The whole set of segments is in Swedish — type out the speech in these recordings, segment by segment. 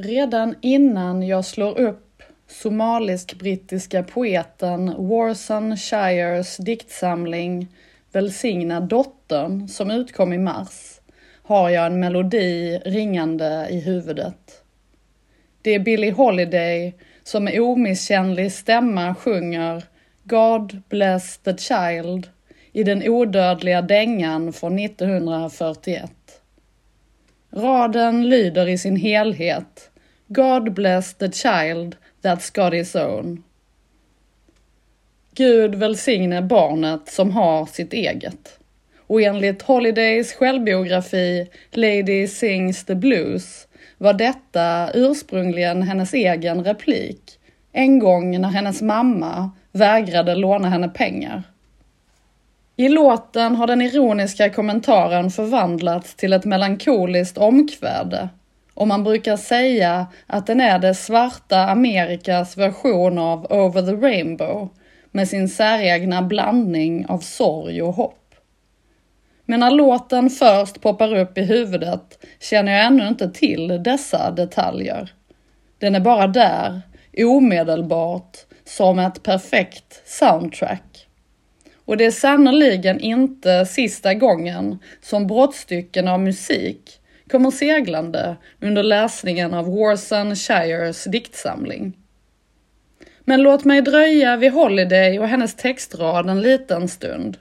Redan innan jag slår upp somalisk-brittiska poeten Warson Shires diktsamling Välsigna dottern som utkom i mars har jag en melodi ringande i huvudet. Det är Billie Holiday som med omisskännlig stämma sjunger God bless the child i den odödliga dängan från 1941. Raden lyder i sin helhet God bless the child that's got his own. Gud välsigne barnet som har sitt eget. Och enligt Holidays självbiografi Lady Sings the Blues var detta ursprungligen hennes egen replik en gång när hennes mamma vägrade låna henne pengar. I låten har den ironiska kommentaren förvandlats till ett melankoliskt omkväde och man brukar säga att den är det svarta Amerikas version av Over the Rainbow med sin säregna blandning av sorg och hopp. Men när låten först poppar upp i huvudet känner jag ännu inte till dessa detaljer. Den är bara där, omedelbart, som ett perfekt soundtrack. Och det är sannoliken inte sista gången som brottstycken av musik kommer seglande under läsningen av Warson Shires diktsamling. Men låt mig dröja vid Holiday och hennes textrad en liten stund.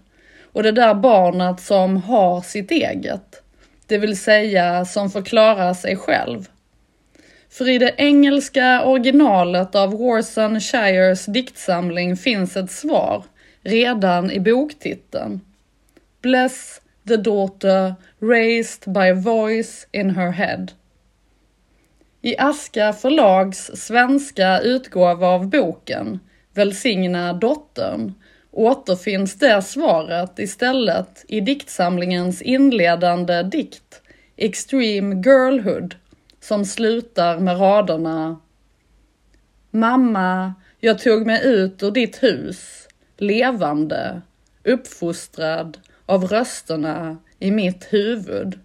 Och det där barnet som har sitt eget, det vill säga som förklarar sig själv. För i det engelska originalet av Warson Shires diktsamling finns ett svar redan i boktiteln. Bless the daughter raised by a voice in her head. I Aska förlags svenska utgåva av boken Välsigna dottern återfinns det svaret istället i diktsamlingens inledande dikt Extreme Girlhood som slutar med raderna Mamma, jag tog mig ut ur ditt hus, levande, uppfostrad av rösterna i mitt huvud.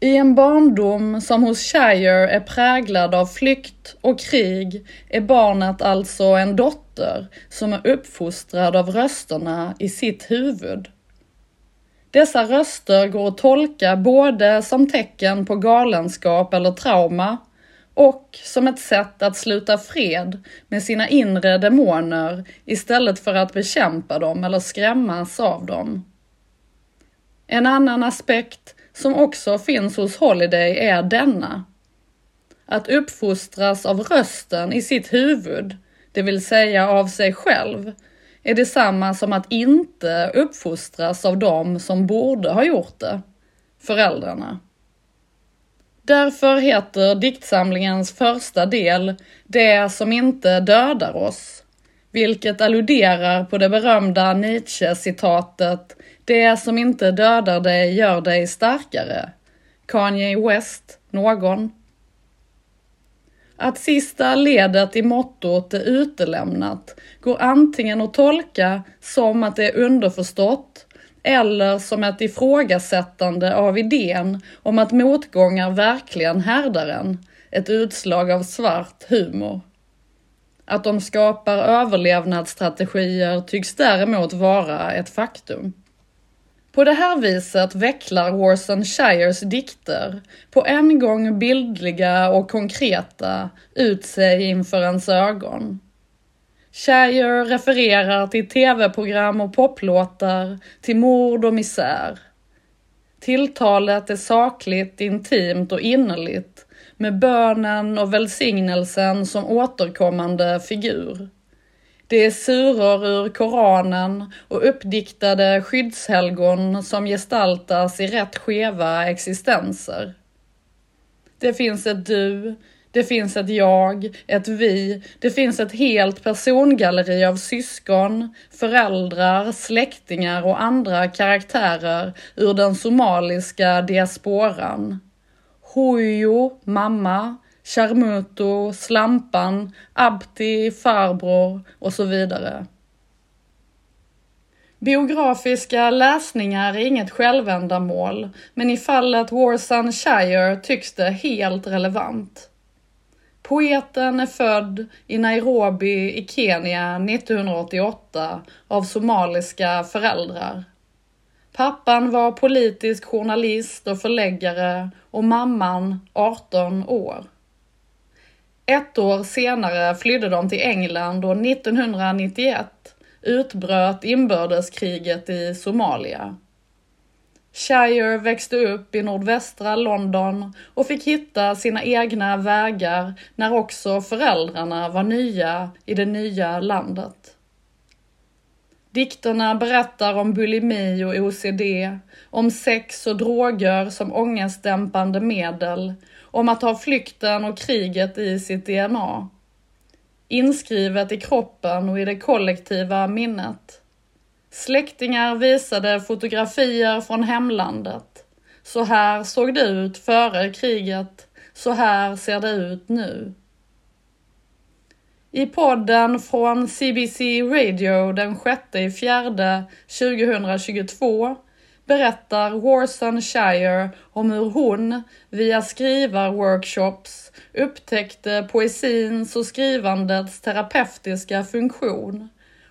I en barndom som hos Shire är präglad av flykt och krig är barnet alltså en dotter som är uppfostrad av rösterna i sitt huvud. Dessa röster går att tolka både som tecken på galenskap eller trauma och som ett sätt att sluta fred med sina inre demoner istället för att bekämpa dem eller skrämmas av dem. En annan aspekt som också finns hos Holiday är denna. Att uppfostras av rösten i sitt huvud, det vill säga av sig själv, är detsamma som att inte uppfostras av dem som borde ha gjort det, föräldrarna. Därför heter diktsamlingens första del Det som inte dödar oss, vilket alluderar på det berömda Nietzsche-citatet Det som inte dödar dig gör dig starkare. Kanye West, någon? Att sista ledet i mottot är utelämnat går antingen att tolka som att det är underförstått eller som ett ifrågasättande av idén om att motgångar verkligen härdar en, ett utslag av svart humor. Att de skapar överlevnadsstrategier tycks däremot vara ett faktum. På det här viset vecklar Warson Shires dikter, på en gång bildliga och konkreta, ut sig inför ens ögon. Shire refererar till tv-program och poplåtar, till mord och misär. Tilltalet är sakligt, intimt och innerligt med bönen och välsignelsen som återkommande figur. Det är suror ur Koranen och uppdiktade skyddshelgon som gestaltas i rätt skeva existenser. Det finns ett du, det finns ett jag, ett vi, det finns ett helt persongalleri av syskon, föräldrar, släktingar och andra karaktärer ur den somaliska diasporan. Huyo, mamma, Charmuto, Slampan, Abti, farbror och så vidare. Biografiska läsningar är inget självändamål, men i fallet Warsan Shire tycks det helt relevant. Poeten är född i Nairobi i Kenya 1988 av somaliska föräldrar. Pappan var politisk journalist och förläggare och mamman 18 år. Ett år senare flydde de till England och 1991 utbröt inbördeskriget i Somalia. Shire växte upp i nordvästra London och fick hitta sina egna vägar när också föräldrarna var nya i det nya landet. Dikterna berättar om bulimi och OCD, om sex och droger som ångestdämpande medel, om att ha flykten och kriget i sitt DNA. Inskrivet i kroppen och i det kollektiva minnet. Släktingar visade fotografier från hemlandet. Så här såg det ut före kriget, så här ser det ut nu. I podden från CBC Radio den 6 fjärde 2022 berättar Warson Shire om hur hon via skrivarworkshops upptäckte poesins och skrivandets terapeutiska funktion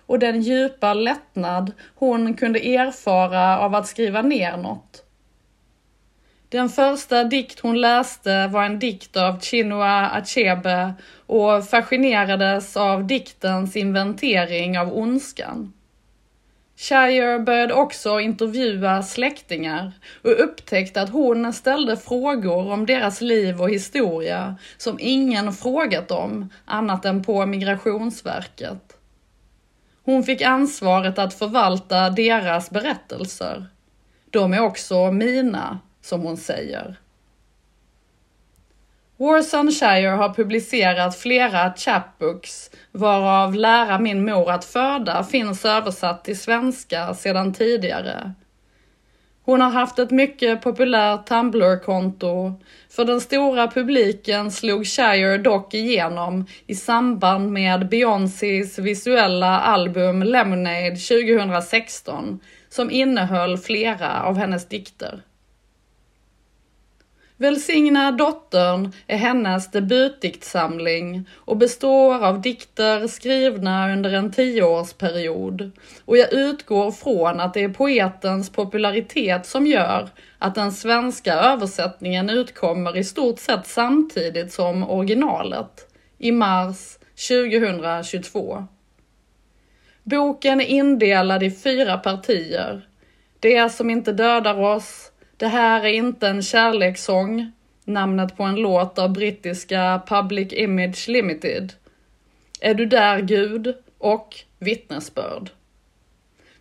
och den djupa lättnad hon kunde erfara av att skriva ner något. Den första dikt hon läste var en dikt av Chinua Achebe och fascinerades av diktens inventering av ondskan. Shire började också intervjua släktingar och upptäckte att hon ställde frågor om deras liv och historia som ingen frågat om annat än på Migrationsverket. Hon fick ansvaret att förvalta deras berättelser. De är också mina, som hon säger. Warson Shire har publicerat flera chapbooks, varav Lära min mor att föda finns översatt till svenska sedan tidigare. Hon har haft ett mycket populärt Tumblr-konto. För den stora publiken slog Shire dock igenom i samband med Beyoncés visuella album Lemonade 2016, som innehöll flera av hennes dikter. Välsigna dottern är hennes debutdiktsamling och består av dikter skrivna under en tioårsperiod och jag utgår från att det är poetens popularitet som gör att den svenska översättningen utkommer i stort sett samtidigt som originalet i mars 2022. Boken är indelad i fyra partier. Det som inte dödar oss, det här är inte en kärlekssång, namnet på en låt av brittiska Public Image Limited. Är du där Gud? och Vittnesbörd.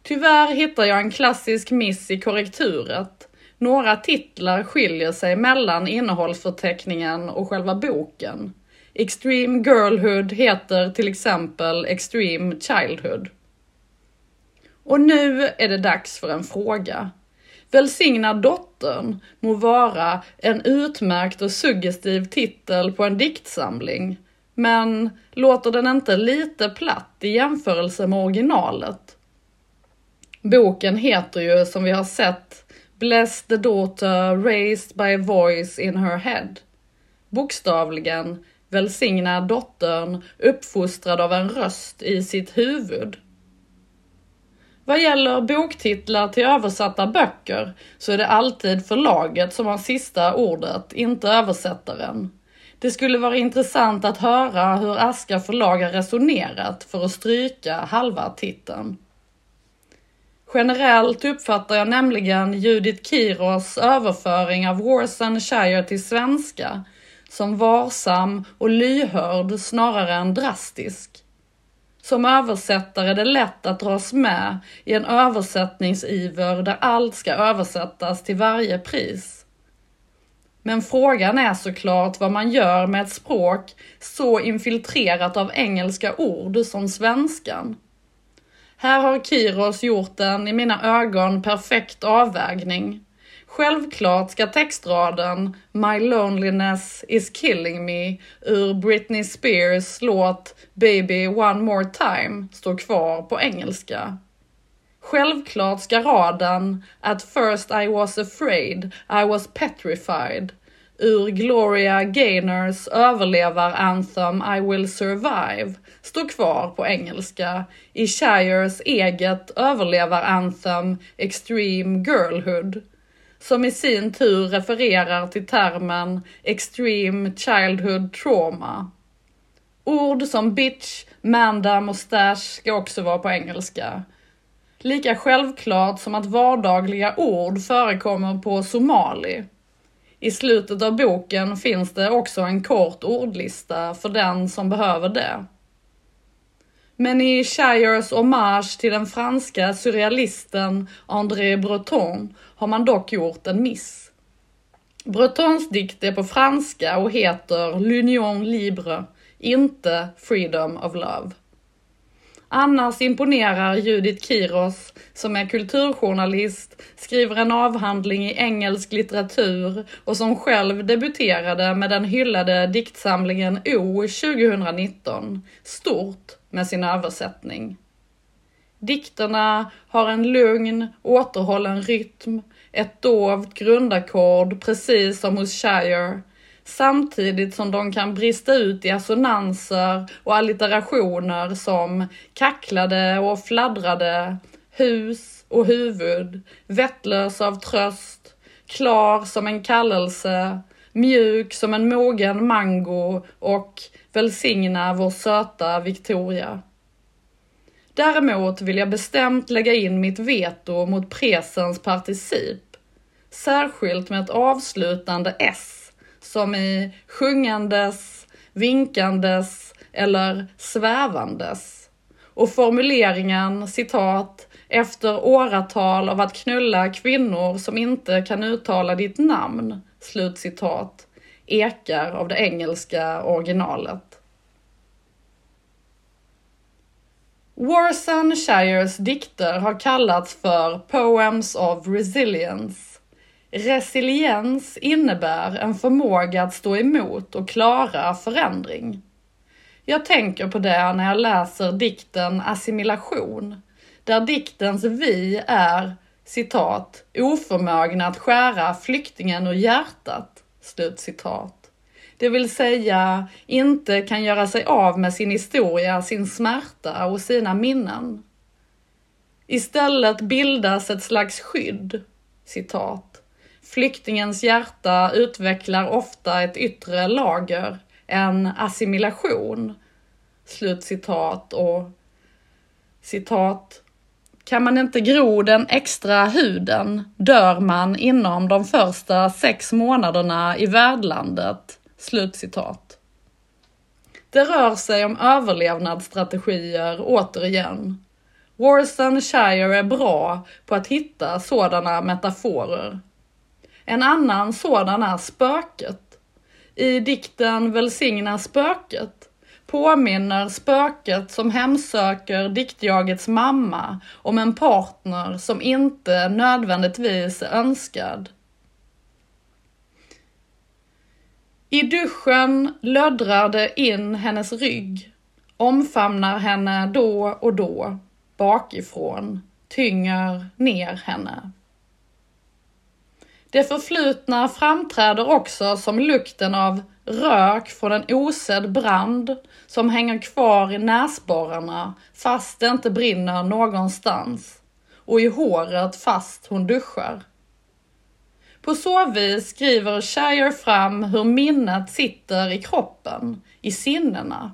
Tyvärr hittar jag en klassisk miss i korrekturet. Några titlar skiljer sig mellan innehållsförteckningen och själva boken. Extreme Girlhood heter till exempel Extreme Childhood. Och nu är det dags för en fråga. Välsigna dottern må vara en utmärkt och suggestiv titel på en diktsamling, men låter den inte lite platt i jämförelse med originalet? Boken heter ju som vi har sett Bless the daughter raised by a voice in her head. Bokstavligen välsigna dottern uppfostrad av en röst i sitt huvud. Vad gäller boktitlar till översatta böcker så är det alltid förlaget som har sista ordet, inte översättaren. Det skulle vara intressant att höra hur Aska förlag har resonerat för att stryka halva titeln. Generellt uppfattar jag nämligen Judith Kiros överföring av Warsan Shire till svenska som varsam och lyhörd snarare än drastisk. Som översättare är det lätt att dras med i en översättningsiver där allt ska översättas till varje pris. Men frågan är såklart vad man gör med ett språk så infiltrerat av engelska ord som svenskan. Här har Kiros gjort en, i mina ögon, perfekt avvägning. Självklart ska textraden My loneliness is killing me ur Britney Spears låt Baby one more time stå kvar på engelska. Självklart ska raden At first I was afraid, I was petrified ur Gloria Gaynors överlevar-anthem I will survive står kvar på engelska i Shires eget överlevar-anthem Extreme Girlhood som i sin tur refererar till termen Extreme Childhood Trauma. Ord som bitch, manda, mustache ska också vara på engelska. Lika självklart som att vardagliga ord förekommer på somali. I slutet av boken finns det också en kort ordlista för den som behöver det. Men i Shires hommage till den franska surrealisten André Breton har man dock gjort en miss. Bretons dikt är på franska och heter L'Union Libre, inte Freedom of Love. Annars imponerar Judith Kiros, som är kulturjournalist, skriver en avhandling i engelsk litteratur och som själv debuterade med den hyllade diktsamlingen O 2019, stort med sin översättning. Dikterna har en lugn, återhållen rytm, ett dovt grundackord precis som hos Shire, samtidigt som de kan brista ut i assonanser och allitterationer som kacklade och fladdrade, hus och huvud, vettlös av tröst, klar som en kallelse, mjuk som en mogen mango och välsigna vår söta Victoria. Däremot vill jag bestämt lägga in mitt veto mot presens particip, särskilt med ett avslutande S, som i sjungandes, vinkandes eller svävandes. Och formuleringen citat efter åratal av att knulla kvinnor som inte kan uttala ditt namn, slutcitat, ekar av det engelska originalet. Warsan Shires dikter har kallats för Poems of Resilience. Resiliens innebär en förmåga att stå emot och klara förändring. Jag tänker på det när jag läser dikten Assimilation, där diktens vi är citat, oförmögna att skära flyktingen ur hjärtat, slut citat det vill säga inte kan göra sig av med sin historia, sin smärta och sina minnen. Istället bildas ett slags skydd, citat. Flyktingens hjärta utvecklar ofta ett yttre lager, en assimilation, Slut citat och citat. Kan man inte gro den extra huden dör man inom de första sex månaderna i värdlandet Slutcitat. Det rör sig om överlevnadsstrategier återigen. Shire är bra på att hitta sådana metaforer. En annan sådan är spöket. I dikten Välsigna spöket påminner spöket som hemsöker diktjagets mamma om en partner som inte nödvändigtvis är önskad I duschen löddrar det in hennes rygg, omfamnar henne då och då, bakifrån, tynger ner henne. Det förflutna framträder också som lukten av rök från en osedd brand som hänger kvar i näsborrarna fast det inte brinner någonstans och i håret fast hon duschar. På så vis skriver Shire fram hur minnet sitter i kroppen, i sinnena.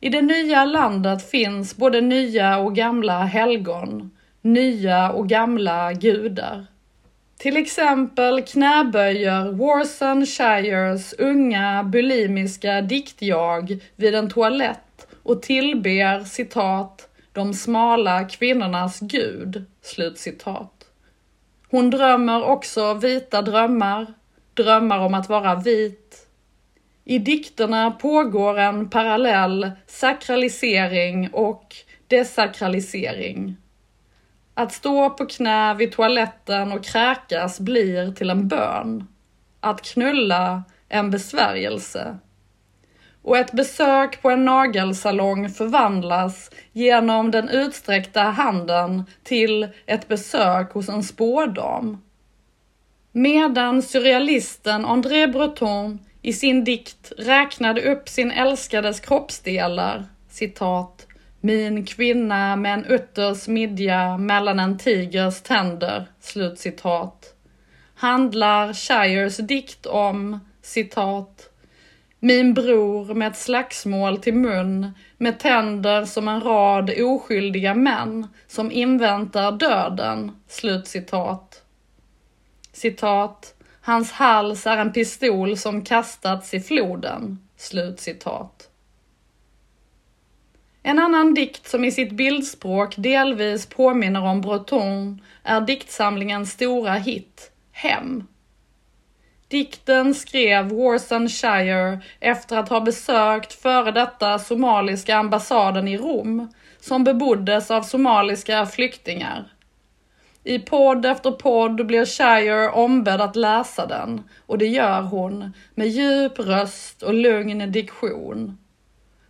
I det nya landet finns både nya och gamla helgon, nya och gamla gudar. Till exempel knäböjer Warson Shires unga bulimiska diktjag vid en toalett och tillber citat de smala kvinnornas gud, slutcitat. Hon drömmer också vita drömmar, drömmar om att vara vit. I dikterna pågår en parallell sakralisering och desakralisering. Att stå på knä vid toaletten och kräkas blir till en bön. Att knulla en besvärjelse. och ett besök på en nagelsalong förvandlas genom den utsträckta handen till ett besök hos en spådam. Medan surrealisten André Breton i sin dikt räknade upp sin älskades kroppsdelar, citat, min kvinna med en utters midja mellan en tigers tänder, slutcitat, handlar Shires dikt om, citat, min bror med ett slagsmål till mun, med tänder som en rad oskyldiga män som inväntar döden, slutcitat. Citat, hans hals är en pistol som kastats i floden, slutcitat. En annan dikt som i sitt bildspråk delvis påminner om Breton är diktsamlingens stora hit Hem. Dikten skrev Warson Shire efter att ha besökt före detta somaliska ambassaden i Rom, som beboddes av somaliska flyktingar. I podd efter podd blir Shire ombedd att läsa den och det gör hon med djup röst och lugn diktion.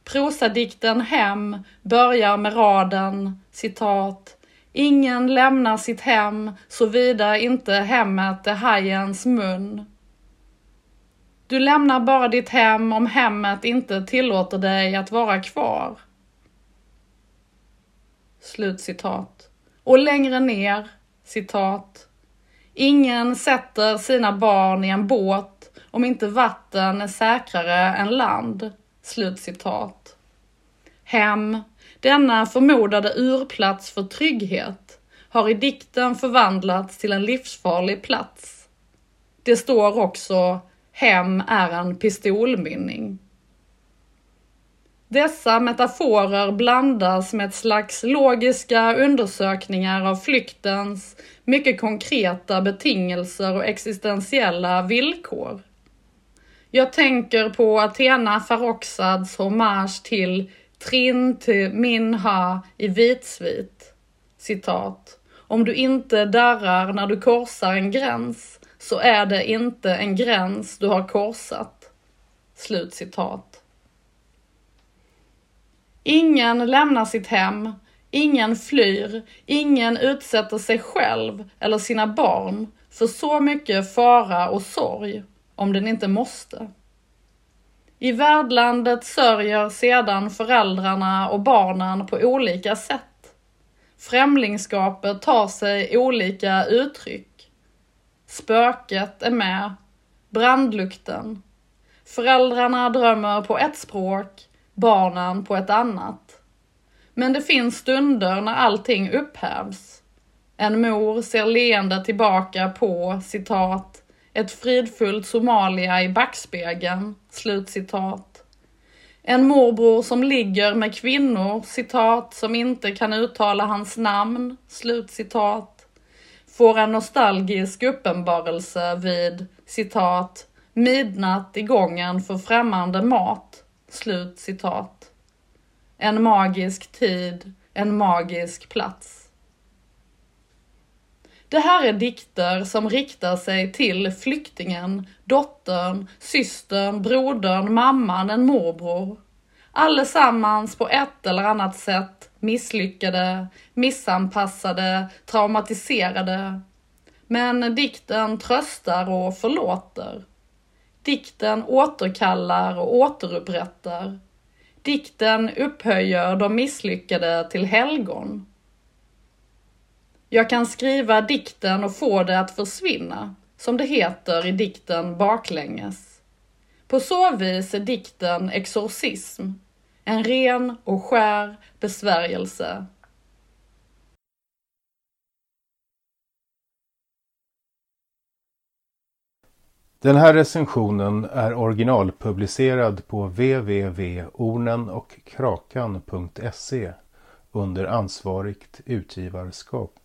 Prosadikten Hem börjar med raden citat Ingen lämnar sitt hem såvida inte hemmet är hajens mun. Du lämnar bara ditt hem om hemmet inte tillåter dig att vara kvar. Slutcitat. Och längre ner, citat. Ingen sätter sina barn i en båt om inte vatten är säkrare än land. Slutcitat. Hem, denna förmodade urplats för trygghet, har i dikten förvandlats till en livsfarlig plats. Det står också Hem är en pistolmynning. Dessa metaforer blandas med ett slags logiska undersökningar av flyktens mycket konkreta betingelser och existentiella villkor. Jag tänker på Athena Farrokhzads hommage till Trin till i vitsvit. Citat. Om du inte darrar när du korsar en gräns så är det inte en gräns du har korsat. Slut citat. Ingen lämnar sitt hem, ingen flyr, ingen utsätter sig själv eller sina barn för så mycket fara och sorg om den inte måste. I värdlandet sörjer sedan föräldrarna och barnen på olika sätt. Främlingskapet tar sig olika uttryck. Spöket är med. Brandlukten. Föräldrarna drömmer på ett språk, barnen på ett annat. Men det finns stunder när allting upphävs. En mor ser leende tillbaka på citat ett fridfullt Somalia i backspegeln, slutcitat. En morbror som ligger med kvinnor, citat, som inte kan uttala hans namn, slutcitat, får en nostalgisk uppenbarelse vid, citat, midnatt i gången för främmande mat, slut citat. En magisk tid, en magisk plats. Det här är dikter som riktar sig till flyktingen, dottern, systern, brodern, mamman, en morbror. Allesammans på ett eller annat sätt misslyckade, missanpassade, traumatiserade. Men dikten tröstar och förlåter. Dikten återkallar och återupprättar. Dikten upphöjer de misslyckade till helgon. Jag kan skriva dikten och få det att försvinna, som det heter i dikten baklänges. På så vis är dikten exorcism, en ren och skär besvärjelse. Den här recensionen är originalpublicerad på www.ornenochkrakan.se under ansvarigt utgivarskap.